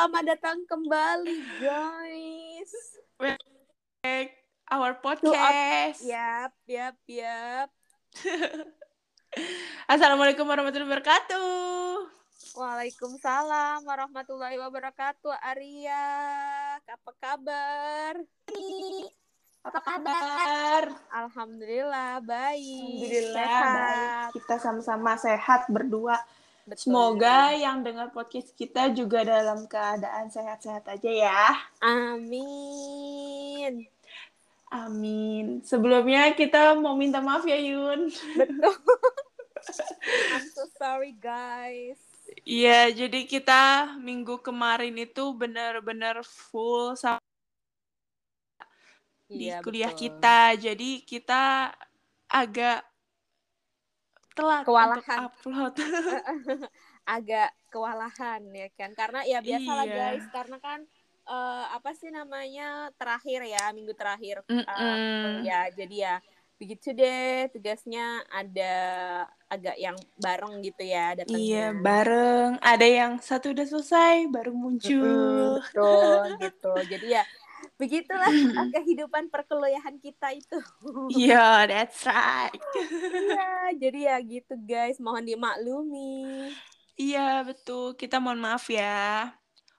Selamat datang kembali, guys. Back our podcast. Yap, yap, yap. Assalamualaikum warahmatullahi wabarakatuh. Waalaikumsalam warahmatullahi wabarakatuh. Arya, apa kabar? Apa kabar? Alhamdulillah baik. Alhamdulillah Sehat. baik. Kita sama-sama sehat berdua. Betul. Semoga yang dengar podcast kita juga dalam keadaan sehat-sehat aja ya. Amin. Amin. Sebelumnya kita mau minta maaf ya Yun. Betul. I'm so sorry, guys. Iya, jadi kita minggu kemarin itu benar-benar full sama di Iya, kuliah betul. kita. Jadi kita agak telat Kewalahan. untuk upload. agak kewalahan ya kan karena ya biasalah Iya. guys karena kan eh, apa sih namanya terakhir ya minggu terakhir eh, Mm-mm. ya jadi ya begitu deh tugasnya ada agak yang bareng gitu ya datangnya Iya, bareng. Ada yang satu udah selesai, baru muncul. betul gitu jadi ya begitulah eh, kehidupan perkuliahan kita itu Iya, that's right. Iya, jadi ya gitu guys mohon dimaklumi Iya, betul. Kita mohon maaf ya.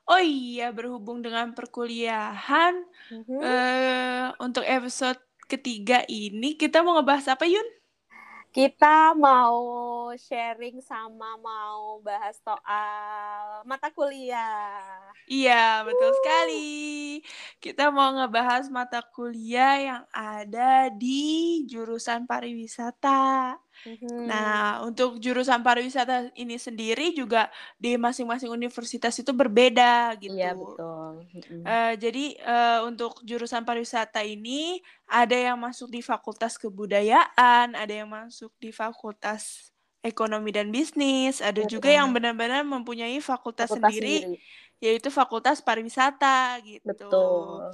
Oh iya, berhubung dengan perkuliahan, Mhm. eh untuk episode ketiga ini kita mau ngebahas apa, Yun? Kita mau sharing sama mau bahas soal mata kuliah. Iya, betul sekali. Kita mau ngebahas mata kuliah yang ada di jurusan pariwisata. Mhm. Nah, untuk jurusan pariwisata ini sendiri juga di masing-masing universitas itu berbeda gitu. Iya betul. Mhm. Eh, jadi eh, untuk jurusan pariwisata ini ada yang masuk di Fakultas Kebudayaan, ada yang masuk di Fakultas Ekonomi dan Bisnis, ada juga yang benar-benar mempunyai fakultas, Fakultas sendiri, sendiri. yaitu Fakultas Pariwisata gitu. Betul.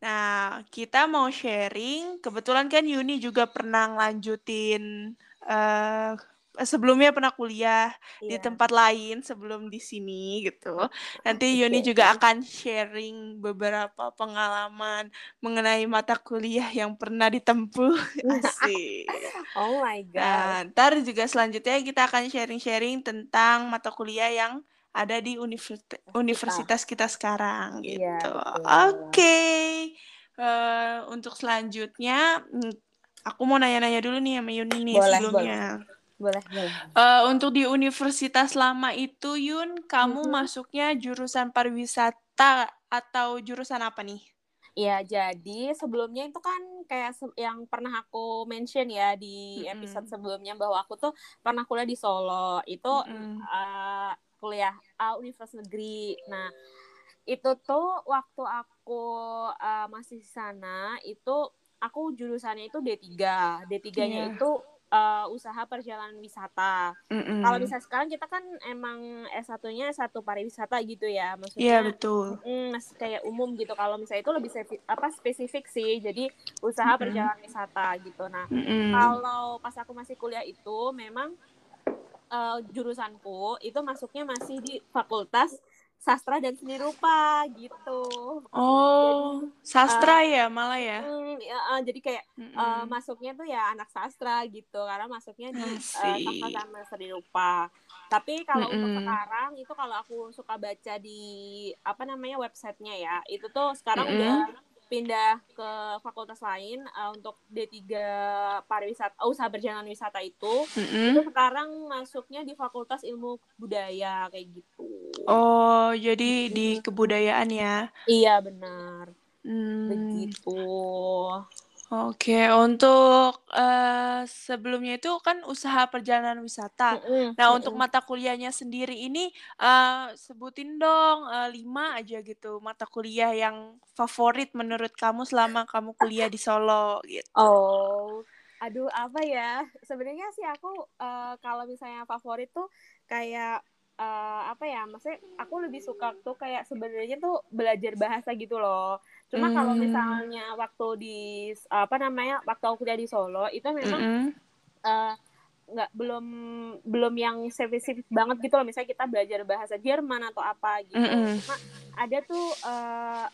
Nah, kita mau sharing. Kebetulan kan Yuni juga pernah ngelanjutin eh sebelumnya pernah kuliah di Iya. tempat lain sebelum di sini gitu. Nanti Yuni juga akan sharing beberapa pengalaman mengenai mata kuliah yang pernah ditempuh. Asik. Oh my god. Nah, ntar juga selanjutnya kita akan sharing-sharing tentang mata kuliah yang ada di universi- universitas kita sekarang Iya, gitu. betul. Oke. Eh, untuk selanjutnya, aku mau nanya-nanya dulu nih sama Yuni nih Boleh, sebelumnya. Boleh, boleh. Eh, untuk di universitas lama itu, Yun, kamu Mhm. masuknya jurusan pariwisata atau jurusan apa nih? Iya, jadi sebelumnya itu kan kayak se- yang pernah aku mention ya di Mm-mm. episode sebelumnya bahwa aku tuh pernah kuliah di Solo. Itu Mm-mm. eh, kuliah uh, Universitas Negeri. Nah, itu tuh waktu aku eh, masih di sana itu aku jurusannya itu D3. D3-nya Iya. itu eh, usaha perjalanan wisata. Mm-mm. Kalau misalnya sekarang kita kan emang S1-nya S1 pariwisata gitu ya. Iya, Maksudnya betul. Mm, kayak umum gitu kalau misalnya itu lebih apa spesifik sih jadi usaha Mm-mm. perjalanan wisata gitu nah Mm-mm. kalau pas aku masih kuliah itu memang eh, jurusanku itu masuknya masih di fakultas sastra dan seni rupa gitu Oh, sastra ya malah ya. Mm, ya, eh, jadi kayak eh, Mm-mm. masuknya tuh ya anak sastra gitu karena masuknya di Asik. sastra sama seni rupa tapi kalau untuk Mm-mm. sekarang itu kalau aku suka baca di apa namanya websitenya ya itu tuh sekarang Mm-mm. udah pindah ke fakultas lain eh, untuk D3 pariwisata oh, usaha perjalanan wisata itu. Mm-mm. itu sekarang masuknya di Fakultas Ilmu Budaya kayak gitu. Oh, jadi di kebudayaan ya. iya benar. Hmm, begitu Oke, untuk eh, sebelumnya itu kan usaha perjalanan wisata. Mm-mm, Nah, untuk mata kuliahnya sendiri ini eh, sebutin dong eh, lima aja gitu mata kuliah yang favorit menurut kamu selama kamu kuliah di Solo gitu. Oh, aduh apa ya? Sebenarnya sih aku eh, kalau misalnya favorit tuh kayak eh, apa ya? Maksudnya aku lebih suka tuh kayak sebenarnya tuh belajar bahasa gitu loh. Cuma kalau Hmm. misalnya waktu di apa namanya? Waktu aku kuliah di Solo itu memang Mm-mm. eh, nggak belum belum yang spesifik banget gitu loh misalnya kita belajar bahasa Jerman atau apa gitu Mm-mm. cuma ada tuh eh,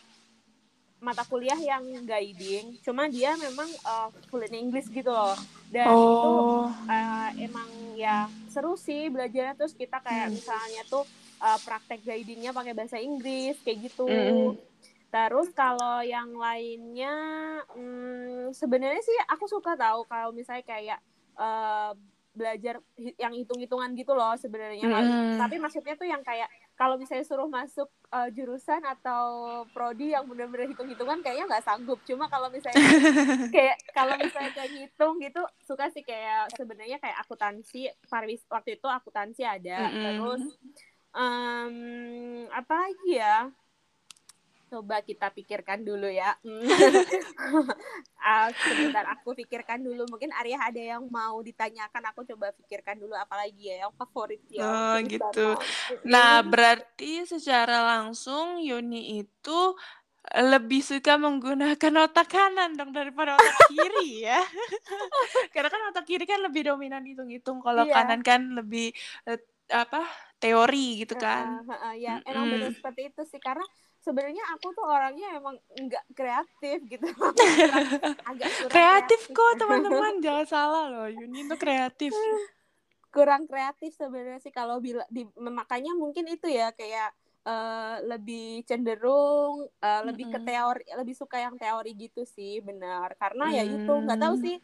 mata kuliah yang guiding cuma dia memang eh, full in English gitu loh dan itu Oh. eh, emang ya seru sih belajarnya terus kita kayak Hmm. misalnya tuh eh, praktek guidingnya pakai bahasa Inggris kayak gitu Mm-mm. terus kalau yang lainnya hmm, sebenarnya sih aku suka tahu kalau misalnya kayak eh, belajar yang hitung-hitungan gitu loh sebenarnya Mm-mm. tapi maksudnya tuh yang kayak kalau misalnya suruh masuk eh, jurusan atau prodi yang benar-benar hitung-hitungan kayaknya nggak sanggup. Cuma kalau misalnya kayak kalau misalnya kayak ngitung gitu suka sih kayak sebenarnya kayak akuntansi parwis waktu itu akuntansi ada. Mm-mm. terus em, apa lagi ya coba kita pikirkan dulu ya. Ah, sebentar aku pikirkan dulu mungkin Arya ada yang mau ditanyakan aku coba pikirkan dulu apalagi ya yang favorit ya Oh, gitu. Nah, berarti secara langsung Yuni itu lebih suka menggunakan otak kanan dong daripada otak kiri ya. Karena kan otak kiri kan lebih dominan hitung-hitung, kalau Iya. kanan kan lebih eh, apa? teori gitu kan. Heeh, heeh, ya emang benar Mm-mm. seperti itu sih karena sebenarnya aku tuh orangnya emang nggak kreatif gitu agak kurang Kreatif kok teman-teman, jangan salah loh. Yuni itu kreatif. kurang kreatif sebenarnya sih kalau bila di makanya mungkin itu ya kayak eh, lebih cenderung eh, lebih ke Mm-mm. teori lebih suka yang teori gitu sih benar karena ya itu nggak tahu Hmm. sih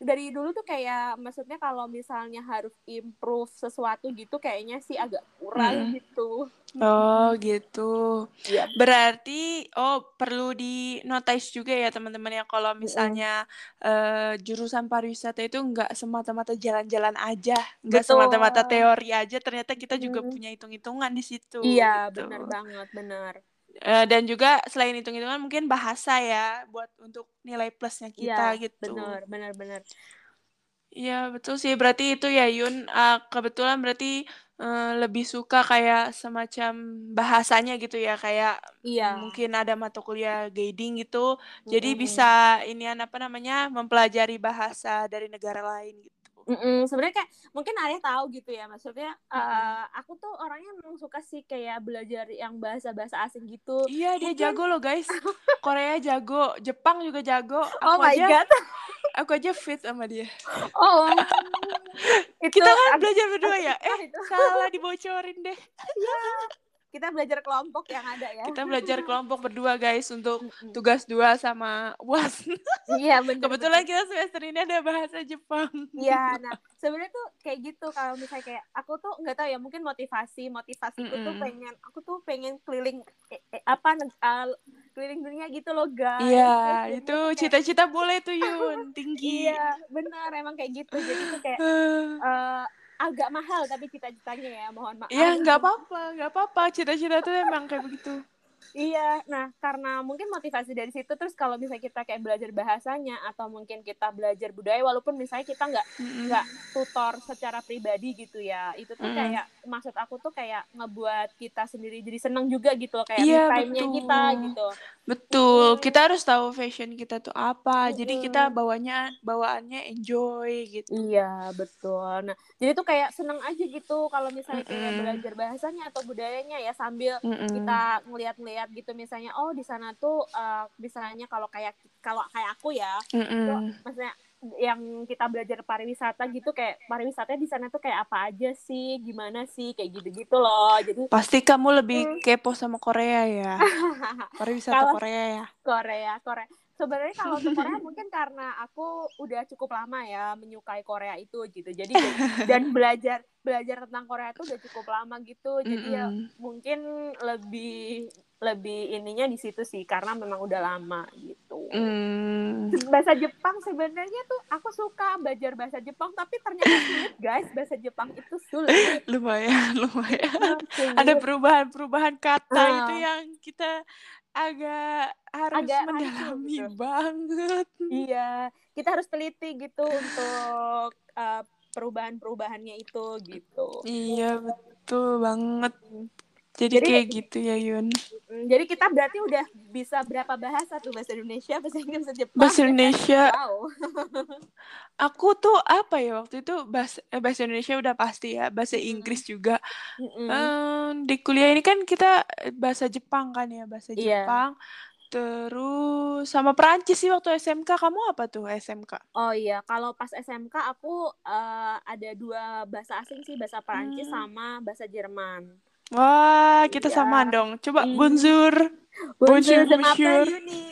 dari dulu tuh kayak maksudnya kalau misalnya harus improve sesuatu gitu kayaknya sih agak kurang Mm-mm. gitu Oh, gitu. Iya. Berarti, oh perlu di notice juga ya teman-teman ya kalau misalnya eh, jurusan pariwisata itu nggak semata-mata jalan-jalan aja, nggak semata-mata teori aja. Ternyata kita juga Mm. punya hitung-hitungan di situ. iya gitu. benar banget benar Eh, dan juga selain hitung-hitungan mungkin bahasa ya buat untuk nilai plusnya kita iya gitu. benar benar benar Iya betul sih. Berarti itu ya Yun. Ah, kebetulan berarti eh, lebih suka kayak semacam bahasanya gitu ya. Kayak iya mungkin ada mata kuliah guiding gitu. Jadi Mm-mm. bisa inian apa namanya mempelajari bahasa dari negara lain gitu. Mm-mm, sebenarnya kayak mungkin Arya tahu gitu ya maksudnya Mm-mm. eh, aku tuh orangnya memang suka sih kayak belajar yang bahasa-bahasa asing gitu Iya dia Mungkin- jago loh guys. Korea jago, Jepang juga jago. oh Aku my aja god aku aja fit sama dia. oh itu Kita kan belajar berdua ya. Eh itu salah dibocorin deh. Kita belajar kelompok yang ada ya Kita belajar kelompok berdua guys untuk tugas dua sama UAS. iya bener Kebetulan kita semester ini ada bahasa Jepang. Iya, nah sebenarnya tuh kayak gitu kalau misalnya kayak aku tuh nggak tahu ya mungkin motivasi motivasiku tuh Mm-mm. pengen aku tuh pengen keliling eh, eh, apa ah, keliling dunia gitu loh guys. Iya, Terus jadinya itu tuh kayak- cita-cita boleh tuh Yun, tinggi. Iya, benar emang kayak gitu. Jadi tuh kayak eh, agak mahal tapi cita-citanya ya, mohon maaf. Ya nggak apa-apa, nggak apa-apa. Cita-cita tuh emang kayak begitu. Iya, nah karena mungkin motivasi dari situ terus kalau misalnya kita kayak belajar bahasanya atau mungkin kita belajar budaya walaupun misalnya kita nggak nggak tutor secara pribadi gitu ya itu tuh Mm. kayak maksud aku tuh kayak ngebuat kita sendiri jadi seneng juga gitu loh kayak Iya, me time-nya kita gitu Betul, Mm. kita harus tahu fashion kita tuh apa. Jadi Mm-mm. kita bawanya bawaannya enjoy gitu. iya betul nah jadi tuh kayak seneng aja gitu kalau misalnya kayak Mm-mm. belajar bahasanya atau budayanya ya sambil Mm-mm. kita ngeliat-ngeliat gitu misalnya oh di sana tuh eh, misalnya kalau kayak kalau kayak aku ya Mm-mm. maksudnya yang kita belajar pariwisata gitu kayak pariwisatanya di sana tuh kayak apa aja sih gimana sih kayak gitu-gitu loh jadi Pasti kamu Mm. lebih kepo sama Korea ya. Pariwisata Kalau- Korea ya. Korea Korea sebenarnya kalau untuk Korea mungkin karena aku udah cukup lama ya menyukai Korea itu gitu jadi dan belajar belajar tentang Korea itu udah cukup lama gitu jadi ya Mm-mm. mungkin lebih lebih ininya di situ sih karena memang udah lama gitu Mm. bahasa Jepang sebenarnya tuh aku suka belajar bahasa Jepang tapi ternyata sulit guys bahasa Jepang itu sulit Lumayan, lumayan. Sulit. Ada perubahan-perubahan kata Ah. itu yang kita agak harus Agak hancur, mendalami betul. banget. Iya, kita harus teliti gitu untuk uh, perubahan-perubahannya itu gitu. Iya, betul banget. Jadi, Jadi- kayak gitu ya Yun. Mm, Jadi kita berarti udah bisa berapa bahasa tuh bahasa Indonesia, bahasa Inggris, bahasa Jepang. Bahasa Indonesia, Wow. aku tuh apa ya waktu itu bahasa, eh, bahasa Indonesia udah pasti ya, bahasa. Inggris juga. Mm-mm. Em, di kuliah ini kan kita eh, bahasa Jepang kan ya, bahasa Iya. Jepang. Terus sama Perancis sih waktu SMK. Kamu apa tuh SMK? Oh iya, kalau pas SMK aku eh, ada dua bahasa asing sih, bahasa Perancis Hmm. sama bahasa Jerman. Wah, kita Iya. samaan dong. Coba Hmm. bonjour. Bonjour, Bonjour. Yuni.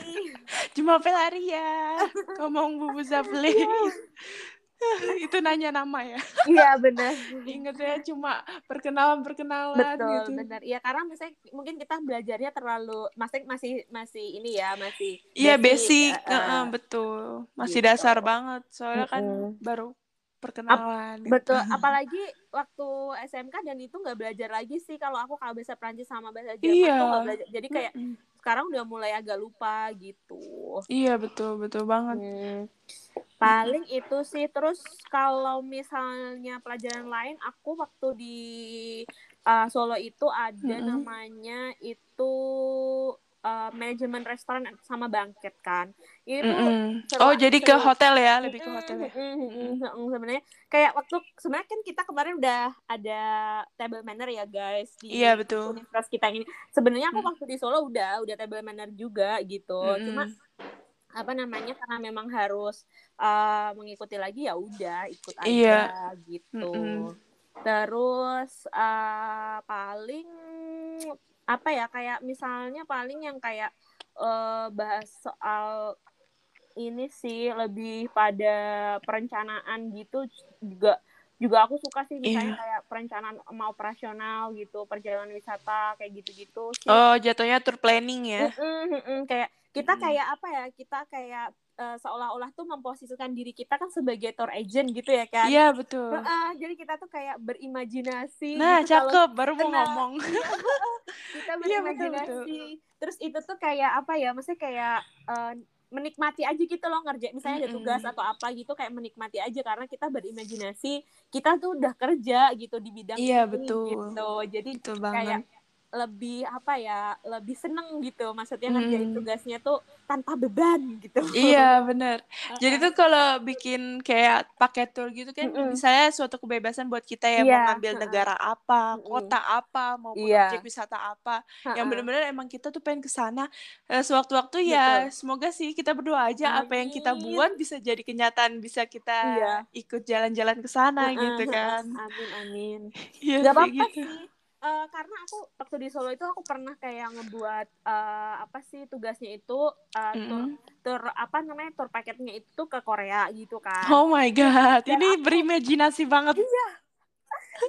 Cuma pelaria. Ngomong bubu zaple. Itu nanya nama ya. Iya benar. Ingat ya cuma perkenalan-perkenalan Betul, gitu. benar. Iya karena misalnya mungkin kita belajarnya terlalu masih masih masih ini ya, masih Iya, basic. eh, eh. Heeh, betul. Masih gitu. dasar banget. Soalnya kan Mm-mm. baru perkenalan. gitu. Betul, apalagi waktu SMK dan itu nggak belajar lagi sih kalau aku kalau bahasa Prancis sama bahasa Jerman Iya. tuh nggak belajar. Jadi kayak Mm-mm. sekarang udah mulai agak lupa gitu. Iya, betul, betul banget. Hmm. Paling itu sih. Terus kalau misalnya pelajaran lain, aku waktu di uh, Solo itu ada Mm-mm. namanya itu uh, manajemen restoran sama banket kan. Tuh Mm-mm. seru- Oh, jadi ke hotel ya, lebih ke hotel ya. mm-mm, mm-mm, mm-mm. sebenarnya kayak waktu sebenarnya kan kita kemarin udah ada table manner ya guys di Iya, betul. universitas kita ini. Sebenarnya aku Mm. waktu di Solo udah udah table manner juga gitu. Mm-mm. Cuma apa namanya karena memang harus uh, mengikuti lagi ya udah ikut aja Iya. gitu. Mm-mm. Terus uh, paling apa ya kayak misalnya paling yang kayak uh, bahas soal ini sih lebih pada perencanaan gitu juga juga aku suka sih misalnya Iya. kayak perencanaan sama operasional gitu perjalanan wisata kayak gitu-gitu sih. Oh, jatuhnya tour planning ya. Mm-mm, mm-mm. kayak kita kayak apa ya kita kayak eh, seolah-olah tuh memposisikan diri kita kan sebagai tour agent gitu ya kan Iya, betul. Heeh, jadi kita tuh kayak berimajinasi Nah, gitu kalau cakep. Baru mau kena- ngomong. kita Iya, betul, berimajinasi terus itu tuh kayak apa ya maksudnya kayak eh, menikmati aja gitu loh ngerjain misalnya ada tugas atau apa gitu kayak menikmati aja karena kita berimajinasi kita tuh udah kerja gitu di bidang Iya, ini betul. gitu jadi Betul kayak banget. Lebih apa ya lebih seneng gitu maksudnya Hmm. ngerjain tugasnya tuh tanpa beban gitu Iya, bener. Jadi tuh kalau bikin kayak paket tour gitu kan, Mm-mm. misalnya suatu kebebasan buat kita ya mau Iya, ngambil negara apa, Mm-mm. kota apa, maupun Iya. objek wisata apa, yang Heeh. bener-bener emang kita tuh pengen ke sana. Eh, Sewaktu-waktu ya, semoga sih kita berdoa aja apa yang kita Amin. buat bisa jadi kenyataan, bisa kita Iya. ikut jalan-jalan ke sana Heeh, gitu kan. amin amin Iya Gak apa-apa gitu. sih. Eh, karena aku waktu di Solo itu aku pernah kayak ngebuat eh, apa sih tugasnya itu eh, tur, Mm-mm. tur apa namanya tur paketnya itu ke Korea gitu kan. Oh my god, Dan ini aku- berimajinasi banget.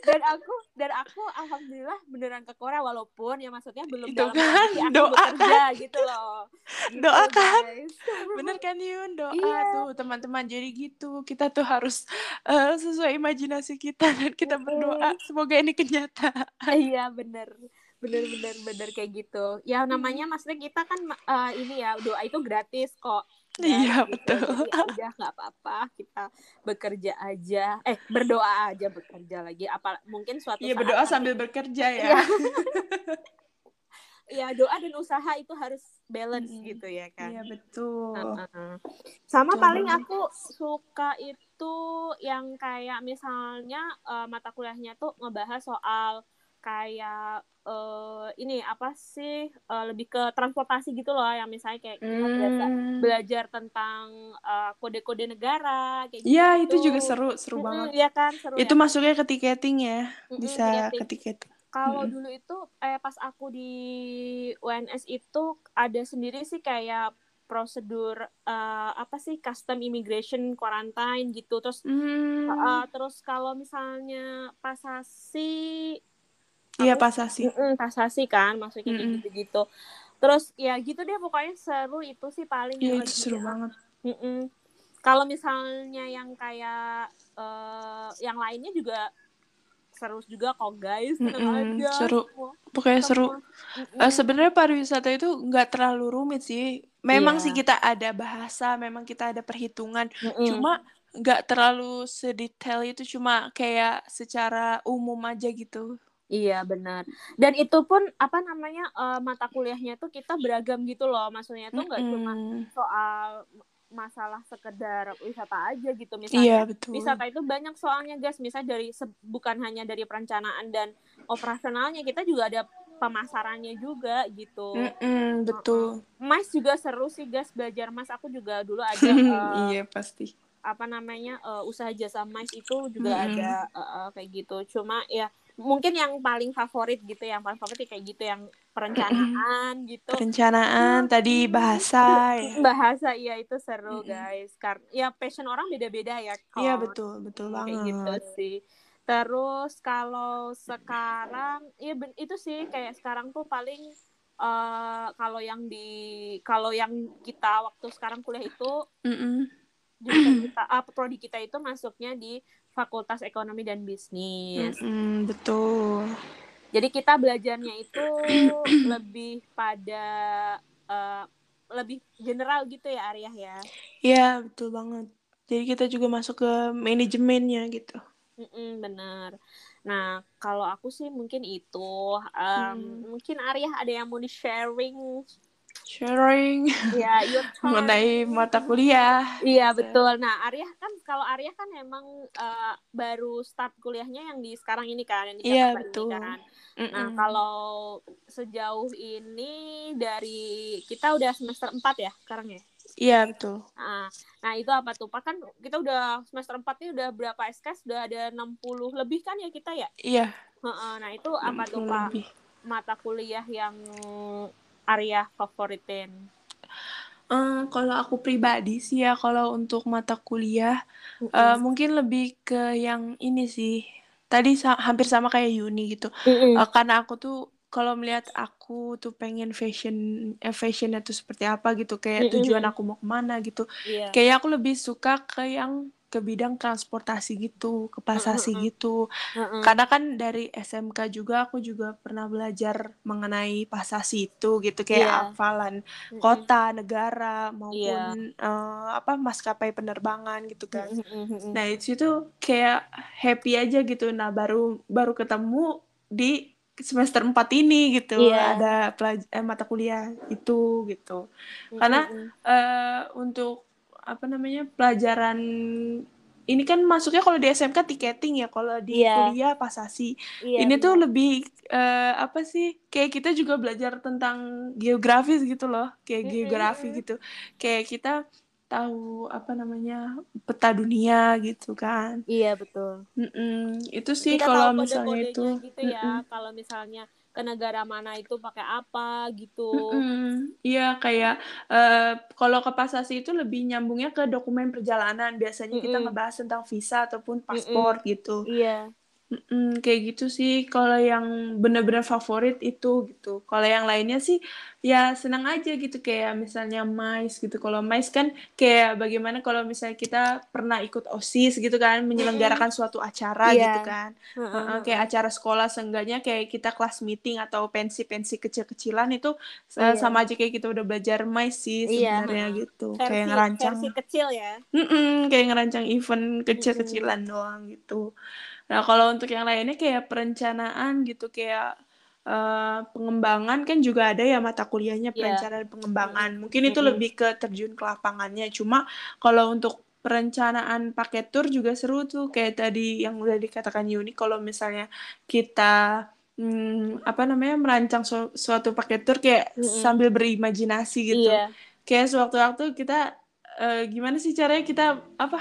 Dan aku dan aku alhamdulillah beneran ke Korea walaupun ya maksudnya belum Itu dalam kan, aku doa bekerja gitu loh. Gitu, Doakan. guys. Bener kan Yun doa Iya. tuh teman-teman jadi gitu kita tuh harus eh, sesuai imajinasi kita dan kita berdoa semoga ini kenyataan. Iya bener bener bener bener kayak gitu. Ya namanya maksudnya kita kan eh, ini ya doa itu gratis kok. Iya, gitu. betul. Jadi ya udah nggak apa-apa kita bekerja aja. Eh berdoa aja bekerja lagi. Apa mungkin suatu Iya saat berdoa nanti- sambil bekerja ya. Iya. Iya doa dan usaha itu harus balance Mm-mm. gitu ya kan. Iya betul. Heeh. Sama Betul paling aku suka itu yang kayak misalnya eh, mata kuliahnya tuh ngebahas soal kayak eh, ini apa sih eh, lebih ke transportasi gitu loh yang misalnya kayak kita biasa Hmm. belajar tentang eh, kode-kode negara kayak Iya gitu. itu juga seru seru Mm-mm, banget. Iya kan seru Itu ya. masuknya ke tiketing ya Mm-mm, bisa tiketing. ke tiketing. Kalau Mm-mm. dulu itu eh pas aku di UNS itu ada sendiri sih kayak prosedur eh, apa sih custom immigration quarantine gitu terus Hmm. eh, terus kalau misalnya pasasi Iya pasasi. Mm-mm, pasasi kan maksudnya kayak Mm-mm. gitu-gitu terus ya gitu deh pokoknya seru itu sih paling Iya itu seru banget. Mm-mm. kalau misalnya yang kayak eh, yang lainnya juga seru juga kok guys Mm-mm, aja seru. Pokoknya seru. Mm-mm. Eh, sebenarnya pariwisata itu nggak terlalu rumit sih. Memang Iya. sih kita ada bahasa, memang kita ada perhitungan. Mm-mm. Cuma nggak terlalu sedetail itu. Cuma kayak secara umum aja gitu. Iya benar. Dan itu pun apa namanya uh, mata kuliahnya tuh kita beragam gitu loh. Maksudnya tuh nggak mm -hmm. cuma soal masalah sekedar wisata aja gitu misalnya. Iya, betul. Wisata itu banyak soalnya guys. Misalnya dari bukan hanya dari perencanaan dan operasionalnya, kita juga ada pemasarannya juga gitu. Mm -mm, betul. Mas juga seru sih guys belajar mas. Aku juga dulu ada. uh, iya pasti. Apa namanya uh, usaha jasa mas itu juga mm -hmm. ada uh, uh, kayak gitu. Cuma ya mungkin yang paling favorit gitu yang paling favorit kayak gitu yang perencanaan gitu. Perencanaan tadi bahasa ya. bahasa iya itu seru guys. Karena ya passion orang beda-beda ya iya betul betul kayak banget. gitu sih. Terus kalau sekarang ya itu sih kayak sekarang tuh paling uh, kalau yang di kalau yang kita waktu sekarang kuliah itu mm -mm. kita uh, prodi kita itu masuknya di Fakultas Ekonomi dan Bisnis. Mm-hmm, betul. Jadi kita belajarnya itu lebih pada uh, lebih general gitu ya Arya ya. Iya betul banget. Jadi kita juga masuk ke manajemennya gitu. Mm-mm, benar. Nah kalau aku sih mungkin itu. Um, hmm. Mungkin Arya ada yang mau di sharing ya, mengenai mata kuliah. Iya betul. Nah Arya kan kalau Arya kan emang uh, baru start kuliahnya yang di sekarang ini kan yang di Iya betul. Ini, kan. Mm -mm. Nah kalau sejauh ini dari kita udah semester 4 ya sekarang ya. Iya betul. Nah, nah itu apa tuh? Pak kan kita udah semester 4 ini udah berapa SKS? Udah ada 60 lebih kan ya kita ya? Iya. Nah itu apa tuh Pak? Lebih. Mata kuliah yang Arya favoritin? Um, kalau aku pribadi sih ya kalau untuk mata kuliah mm -hmm. uh, mungkin lebih ke yang ini sih tadi sa hampir sama kayak Yuni gitu mm -hmm. uh, karena aku tuh kalau melihat aku tuh pengen fashion eh, fashionnya tuh seperti apa gitu kayak mm -hmm. tujuan aku mau ke mana gitu yeah. kayak aku lebih suka ke yang ke bidang transportasi gitu, ke pasasi uh, uh, gitu. Uh, uh. Karena kan dari SMK juga aku juga pernah belajar mengenai pasasi itu gitu kayak yeah. hafalan uh, kota, negara maupun yeah. uh, apa maskapai penerbangan gitu kan. Uh, uh. Nah, itu tuh kayak happy aja gitu. Nah, baru baru ketemu di semester 4 ini gitu yeah. ada eh, mata kuliah itu gitu. Karena uh, untuk apa namanya pelajaran ini kan masuknya kalau di SMK tiketing ya kalau di yeah. kuliah pasasi yeah, ini yeah. tuh lebih uh, apa sih kayak kita juga belajar tentang geografis gitu loh kayak geografi gitu kayak kita tahu apa namanya peta dunia gitu kan iya betul Mm-mm. itu sih kalau misalnya itu gitu ya kalau misalnya ke negara mana itu pakai apa gitu. Iya kayak uh, kalau ke pasasi itu lebih nyambungnya ke dokumen perjalanan. Biasanya mm -mm. kita ngebahas tentang visa ataupun paspor mm -mm. gitu. Iya. Mm-mm, kayak gitu sih. Kalau yang bener-bener favorit itu gitu. Kalau yang lainnya sih ya senang aja gitu. Kayak misalnya mais gitu. Kalau mais kan kayak bagaimana kalau misalnya kita pernah ikut osis gitu kan menyelenggarakan suatu acara yeah. gitu kan. Uh-uh. Uh-uh, kayak acara sekolah seenggaknya kayak kita kelas meeting atau pensi-pensi kecil-kecilan itu yeah. sama aja kayak kita udah belajar mais sih iya, sebenarnya yeah. gitu. Versi, kayak ngerancang versi kecil ya. Mm-mm, kayak ngerancang event kecil-kecilan doang gitu Nah, kalau untuk yang lainnya kayak perencanaan gitu, kayak uh, pengembangan kan juga ada ya mata kuliahnya iya. perencanaan pengembangan. Mungkin itu lebih ke terjun ke lapangannya. Cuma kalau untuk perencanaan paket tour juga seru tuh kayak tadi yang udah dikatakan Yuni kalau misalnya kita hmm, apa namanya merancang su suatu paket tour kayak mm -hmm. sambil berimajinasi gitu. Iya. Kayak sewaktu-waktu kita uh, gimana sih caranya kita apa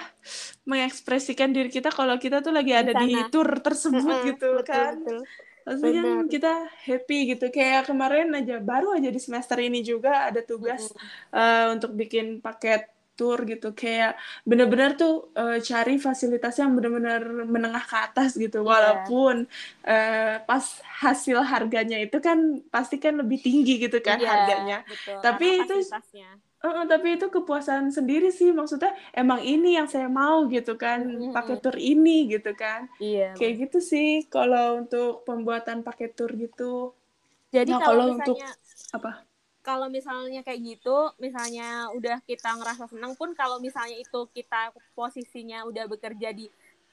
mengekspresikan diri kita kalau kita tuh lagi ada di tour tersebut mm -hmm, gitu betul, kan betul. Maksudnya Benar. kita happy gitu kayak kemarin aja baru aja di semester ini juga ada tugas mm -hmm. uh, untuk bikin paket tour gitu kayak bener-bener tuh uh, cari fasilitas yang bener-bener menengah ke atas gitu yeah. walaupun uh, pas hasil harganya itu kan pasti kan lebih tinggi gitu kan yeah, harganya betul. tapi itu Uh, tapi itu kepuasan sendiri sih maksudnya emang ini yang saya mau gitu kan mm-hmm. pakai tour ini gitu kan. Iya kayak gitu sih kalau untuk pembuatan pakai tour gitu. Jadi nah, kalau, misalnya, untuk apa? kalau misalnya kayak gitu misalnya udah kita ngerasa senang pun kalau misalnya itu kita posisinya udah bekerja di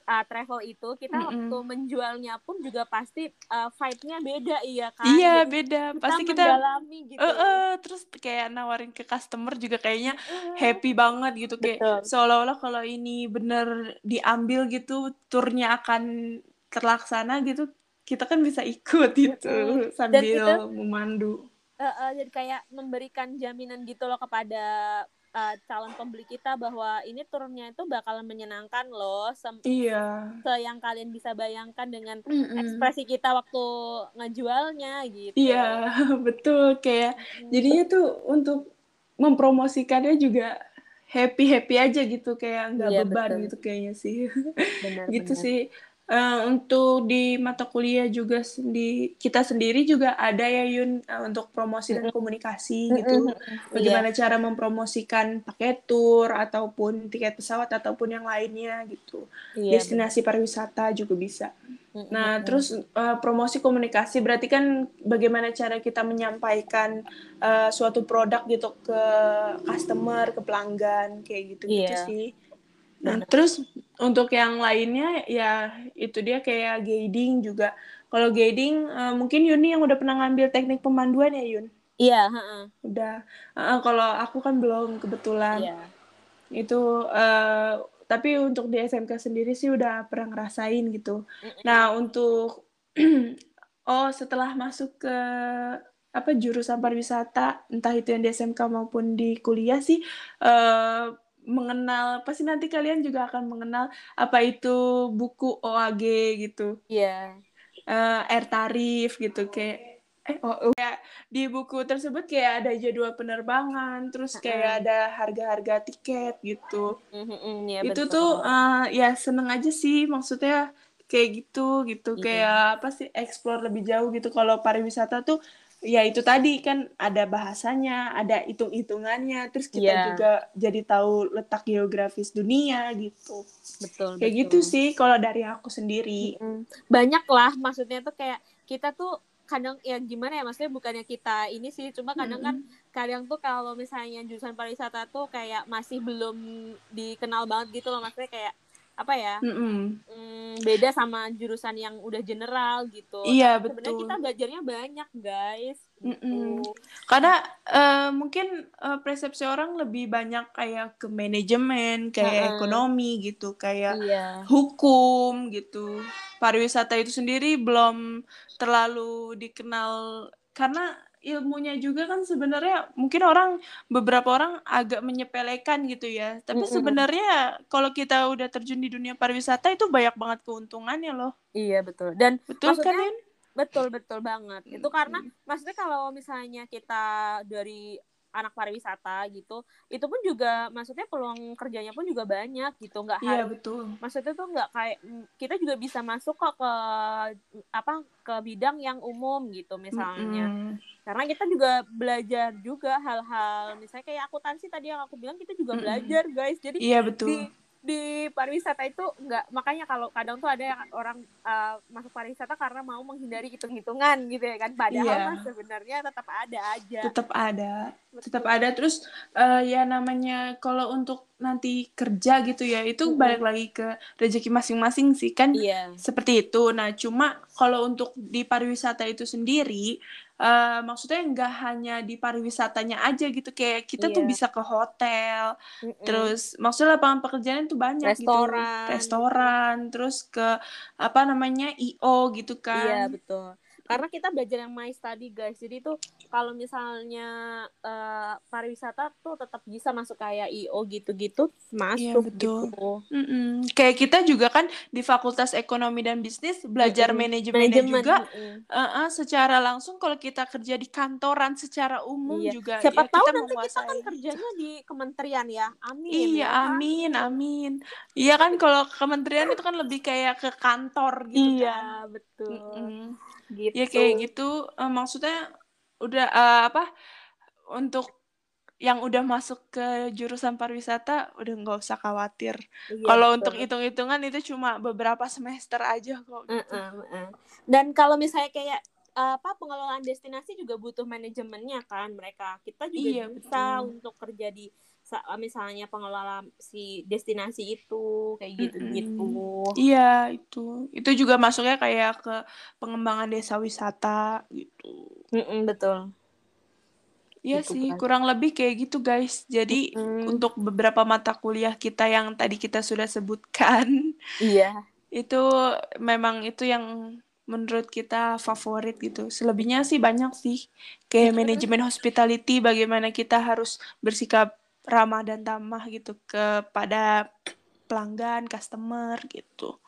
uh, travel itu kita Mm-mm. waktu menjualnya pun juga pasti uh, vibe-nya beda iya kan Iya Jadi beda. kita Pasti kita mendalami gitu eh eh, terus kayak nawarin ke customer juga kayaknya Heeh. happy banget gitu kayak betul seolah-olah kalau ini bener diambil gitu turnya akan terlaksana gitu kita kan bisa ikut gitu dan sambil kita memandu. uh, uh, jadi kayak memberikan jaminan gitu loh kepada uh, calon pembeli kita bahwa ini turunnya itu bakalan menyenangkan loh sem- Iya. se yang kalian bisa bayangkan dengan Mm-mm. ekspresi kita waktu ngejualnya gitu. Iya, betul kayak Mm, jadinya tuh untuk mempromosikannya juga happy-happy aja gitu kayak nggak Iya beban betul, gitu kayaknya sih. benar gitu benar. sih Eh, untuk di mata kuliah juga sendi kita sendiri juga ada ya Yun eh, untuk promosi dan komunikasi gitu. bagaimana cara mempromosikan paket tour ataupun tiket pesawat ataupun yang lainnya gitu. Benar. destinasi pariwisata juga bisa. Mm-mm, nah mm-mm. terus eh, promosi komunikasi berarti kan bagaimana cara kita menyampaikan eh, suatu produk gitu ke customer ke pelanggan kayak gitu-gitu Iya, sih. Nah, terus untuk yang lainnya ya itu dia kayak guiding juga. Kalau guiding eh, mungkin Yuni yang udah pernah ngambil teknik pemanduan ya Yun. Iya, heeh. Udah. Eh, kalau aku kan belum kebetulan. Iya. Itu eh, tapi untuk di SMK sendiri sih udah pernah ngerasain gitu. Nah, untuk oh setelah masuk ke apa jurusan pariwisata, entah itu yang di SMK maupun di kuliah sih eh mengenal pasti nanti kalian juga akan mengenal apa itu buku OAG gitu Iya. eh air tarif gitu kayak eh oh, oh, kayak di buku tersebut kayak ada jadwal penerbangan terus kayak Heeh. ada harga-harga tiket gitu Mm-mm, Iya itu betul. tuh eh, ya seneng aja sih maksudnya kayak gitu gitu Iya. kayak apa sih explore lebih jauh gitu kalau pariwisata tuh ya itu tadi kan ada bahasanya ada hitung-hitungannya terus kita Iya, juga jadi tahu letak geografis dunia gitu betul kayak gitu betul. sih kalau dari aku sendiri Mm-mm. Banyak lah maksudnya tuh kayak kita tuh kadang ya gimana ya maksudnya bukannya kita ini sih cuma kadang kan Mm-mm. kadang tuh kalau misalnya jurusan pariwisata tuh kayak masih belum dikenal banget gitu loh maksudnya kayak apa ya mm, beda sama jurusan yang udah general gitu iya tapi sebenarnya kita betul belajarnya banyak guys Mm-mm. gitu Karena eh, mungkin eh, persepsi orang lebih banyak kayak ke manajemen, kayak Heeh. ekonomi gitu, kayak iya hukum gitu. Pariwisata itu sendiri belum terlalu dikenal karena ilmunya juga kan sebenarnya mungkin orang beberapa orang agak menyepelekan gitu ya. Tapi Mm-mm. sebenarnya kalau kita udah terjun di dunia pariwisata itu banyak banget keuntungannya loh. iya betul dan Betul kan, maksudnya Yun? betul betul banget itu karena maksudnya kalau misalnya kita dari anak pariwisata gitu itu pun juga maksudnya peluang kerjanya pun juga banyak gitu nggak Iya, harus betul. maksudnya tuh nggak kayak mm, kita juga bisa masuk kok ke apa ke bidang yang umum gitu misalnya Mm-mm. karena kita juga belajar juga hal-hal misalnya kayak akuntansi tadi yang aku bilang kita juga Mm-mm. belajar guys jadi Iya, betul. di pariwisata itu nggak makanya kalau kadang tuh ada yang orang uh, masuk pariwisata karena mau menghindari hitung-hitungan gitu ya kan. Padahal Iya. mah sebenarnya tetap ada aja. Tetap ada tetap betul ada. Terus eh, ya namanya kalau untuk nanti kerja gitu ya itu Mm-mm. balik lagi ke rezeki masing-masing sih kan. Iya. Seperti itu. Nah cuma kalau untuk di pariwisata itu sendiri eh, maksudnya nggak hanya di pariwisatanya aja gitu kayak kita tuh iya. bisa ke hotel Mm-mm. terus maksudnya lapangan pekerjaan tuh banyak gitu restoran. gitu restoran terus ke apa namanya IO gitu iya kan. betul karena kita belajar yang my study guys jadi tuh kalau misalnya eh, pariwisata tuh tetap bisa masuk kayak IO gitu-gitu iya masuk betul gitu Mm-mm. Kayak kita juga kan di Fakultas Ekonomi dan Bisnis belajar Mm-mm. manajemennya manajemen juga mm-mm. uh-uh, secara langsung kalau kita kerja di kantoran secara umum Iya, juga siapa ya tahu kita nanti kita kan menguasai. kerjanya di kementerian ya. Amin Iya, ya kan. amin, amin. Iya kan kalau kementerian itu kan lebih kayak ke kantor gitu kan. Iya, betul. Mm-mm. Gitu. Ya kayak gitu eh, maksudnya udah eh, apa untuk yang udah masuk ke jurusan pariwisata udah nggak usah khawatir. Iya, Kalau untuk hitung-hitungan itu cuma beberapa semester aja kok gitu. Heeh, heeh. Dan kalau misalnya kayak apa pengelolaan destinasi juga butuh manajemennya kan mereka. Kita juga Iya, bisa betul. untuk kerja di misalnya pengelola si destinasi itu kayak gitu-gitu. Iya, itu. Itu juga masuknya kayak ke pengembangan desa wisata gitu. Mm-mm, betul. Iya Gitu sih, kan. kurang lebih kayak gitu guys. Jadi Mm-mm. untuk beberapa mata kuliah kita yang tadi kita sudah sebutkan, Iya. itu memang itu yang menurut kita favorit gitu. Selebihnya sih banyak sih. Kayak manajemen hospitality, bagaimana kita harus bersikap ramah dan tamah gitu kepada pelanggan, customer gitu.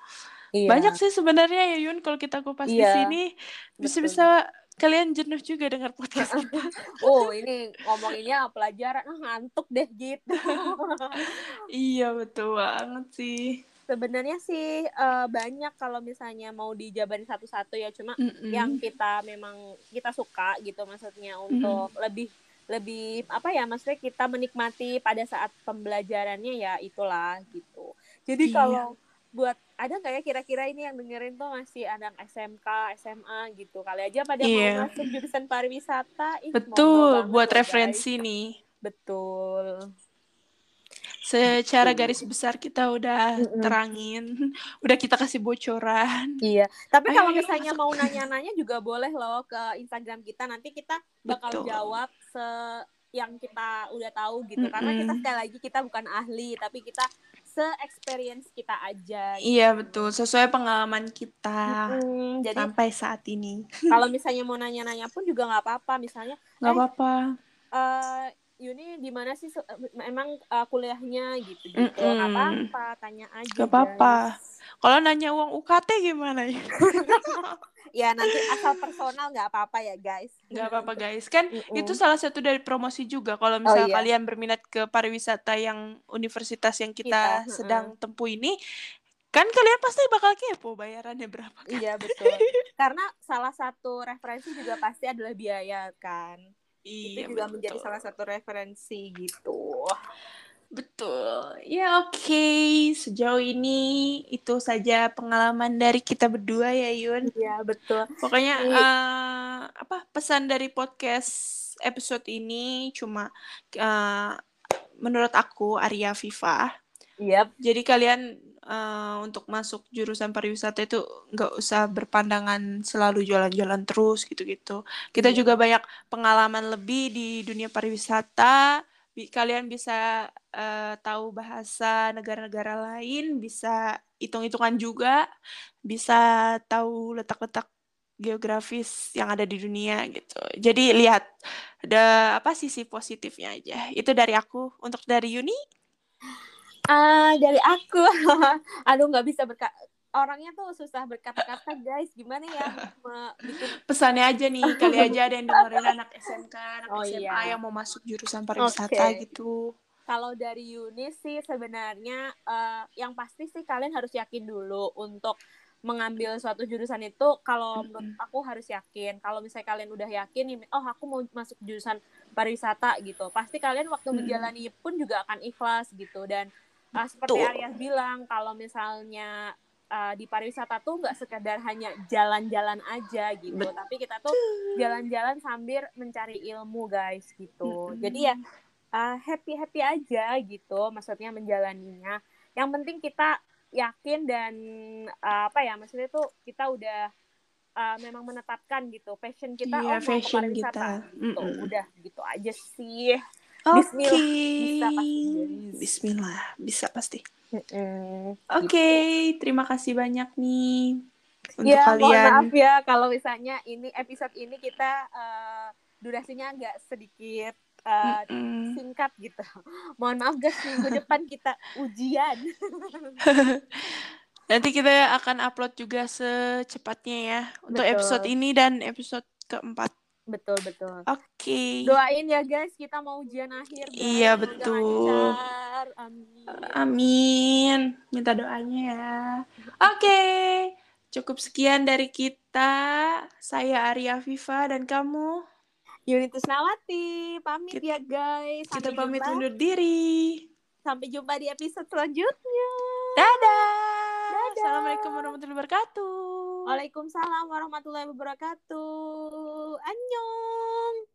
Iya. Banyak sih sebenarnya ya Yun kalau kita kupas di Iya, sini bisa-bisa kalian jenuh juga dengar podcast kita. Oh, ini ngomonginnya pelajaran ah, ngantuk deh gitu. iya betul banget sih. Sebenarnya sih eh, banyak kalau misalnya mau dijabarin satu-satu ya, cuma Mm-mm. yang kita memang kita suka gitu maksudnya untuk lebih lebih apa ya maksudnya kita menikmati pada saat pembelajarannya ya itulah gitu. Jadi Iya. kalau buat ada nggak ya kira-kira ini yang dengerin tuh masih anak SMK, SMA gitu kali aja pada Iya. mau masuk jurusan pariwisata. Ih, Betul, buat loh, guys. referensi nih. Betul. Secara garis besar kita udah terangin, udah kita kasih bocoran. Iya, tapi Ayo, kalau ayo, misalnya masuk. mau nanya-nanya juga boleh loh ke Instagram kita. Nanti kita bakal Betul. jawab se yang kita udah tahu gitu. Karena kita sekali lagi kita bukan ahli, tapi kita se-experience kita aja. gitu. Iya betul, sesuai pengalaman kita Mm-mm, jadi sampai saat ini. kalau misalnya mau nanya-nanya pun juga nggak apa-apa. Misalnya, Nggak Eh, apa-apa. eh Yuni di mana sih emang eh, kuliahnya gitu gitu. Nggak Mm-mm. apa-apa, tanya aja. Nggak apa-apa. Kalau nanya uang UKT gimana ya? Ya nanti asal personal nggak apa-apa ya guys. Nggak apa-apa guys, kan Mm-mm. itu salah satu dari promosi juga. Kalau misalnya iya. kalian berminat ke pariwisata yang universitas yang kita, Kita, sedang tempuh ini, kan kalian pasti bakal kepo bayarannya berapa kan? Iya betul. Karena salah satu referensi juga pasti adalah biaya kan. Iya itu juga menjadi betul. salah satu referensi gitu. Betul. Ya oke, sejauh ini itu saja pengalaman dari kita berdua ya Yun. Iya betul. Pokoknya Iya. eh, apa pesan dari podcast episode ini cuma eh, menurut aku Arya Viva. Iya. Jadi kalian eh, untuk masuk jurusan pariwisata itu nggak usah berpandangan selalu jualan-jualan terus gitu-gitu. Kita Iya. juga banyak pengalaman lebih di dunia pariwisata. Bi- Kalian bisa eh, tahu bahasa negara-negara lain, bisa hitung-hitungan juga, bisa tahu letak-letak geografis yang ada di dunia gitu. Jadi lihat ada apa sisi positifnya aja. Itu dari aku. Untuk dari Yuni? Ah dari aku, aduh nggak bisa berkata orangnya tuh susah berkata-kata guys. Gimana ya bikin pesannya aja nih kali aja ada yang dengerin anak SMK anak Oh, SMA iya. yang mau masuk jurusan pariwisata Oke. gitu. Kalau dari Yuni sih sebenarnya eh, yang pasti sih kalian harus yakin dulu untuk mengambil suatu jurusan itu. Kalau menurut aku harus yakin. Kalau misalnya kalian udah yakin oh aku mau masuk jurusan pariwisata gitu. Pasti kalian waktu menjalani pun juga akan ikhlas gitu. Dan uh, seperti. Arya bilang kalau misalnya uh, di pariwisata tuh nggak sekedar hanya jalan-jalan aja gitu Betul. tapi kita tuh jalan-jalan sambil mencari ilmu guys gitu Mm-mm. jadi ya happy happy aja gitu maksudnya menjalaninya yang penting kita yakin dan uh, apa ya maksudnya tuh kita udah uh, memang menetapkan gitu passion kita Iya, oh mau pariwisata kita. gitu Mm-mm. udah gitu aja sih oke Bismillah. Bisa pasti, guys. Bismillah bisa pasti oke gitu. terima kasih banyak nih untuk ya mohon kalian maaf ya kalau misalnya ini episode ini kita uh, durasinya agak sedikit uh, singkat gitu mohon maaf guys minggu depan kita ujian nanti kita akan upload juga secepatnya ya untuk Betul. episode ini dan episode keempat betul betul oke doain ya guys kita mau ujian akhir guys. Iya, betul. amin Amin. Minta doanya ya. Oke. Cukup sekian dari kita. Saya Arya Viva dan kamu. Yunitus Nawati pamit Kita- ya guys Kita Sampai pamit jumpa. undur diri. sampai jumpa di episode selanjutnya Dadah. Dadah. Assalamualaikum warahmatullahi wabarakatuh. Waalaikumsalam warahmatullahi wabarakatuh. Annyeong.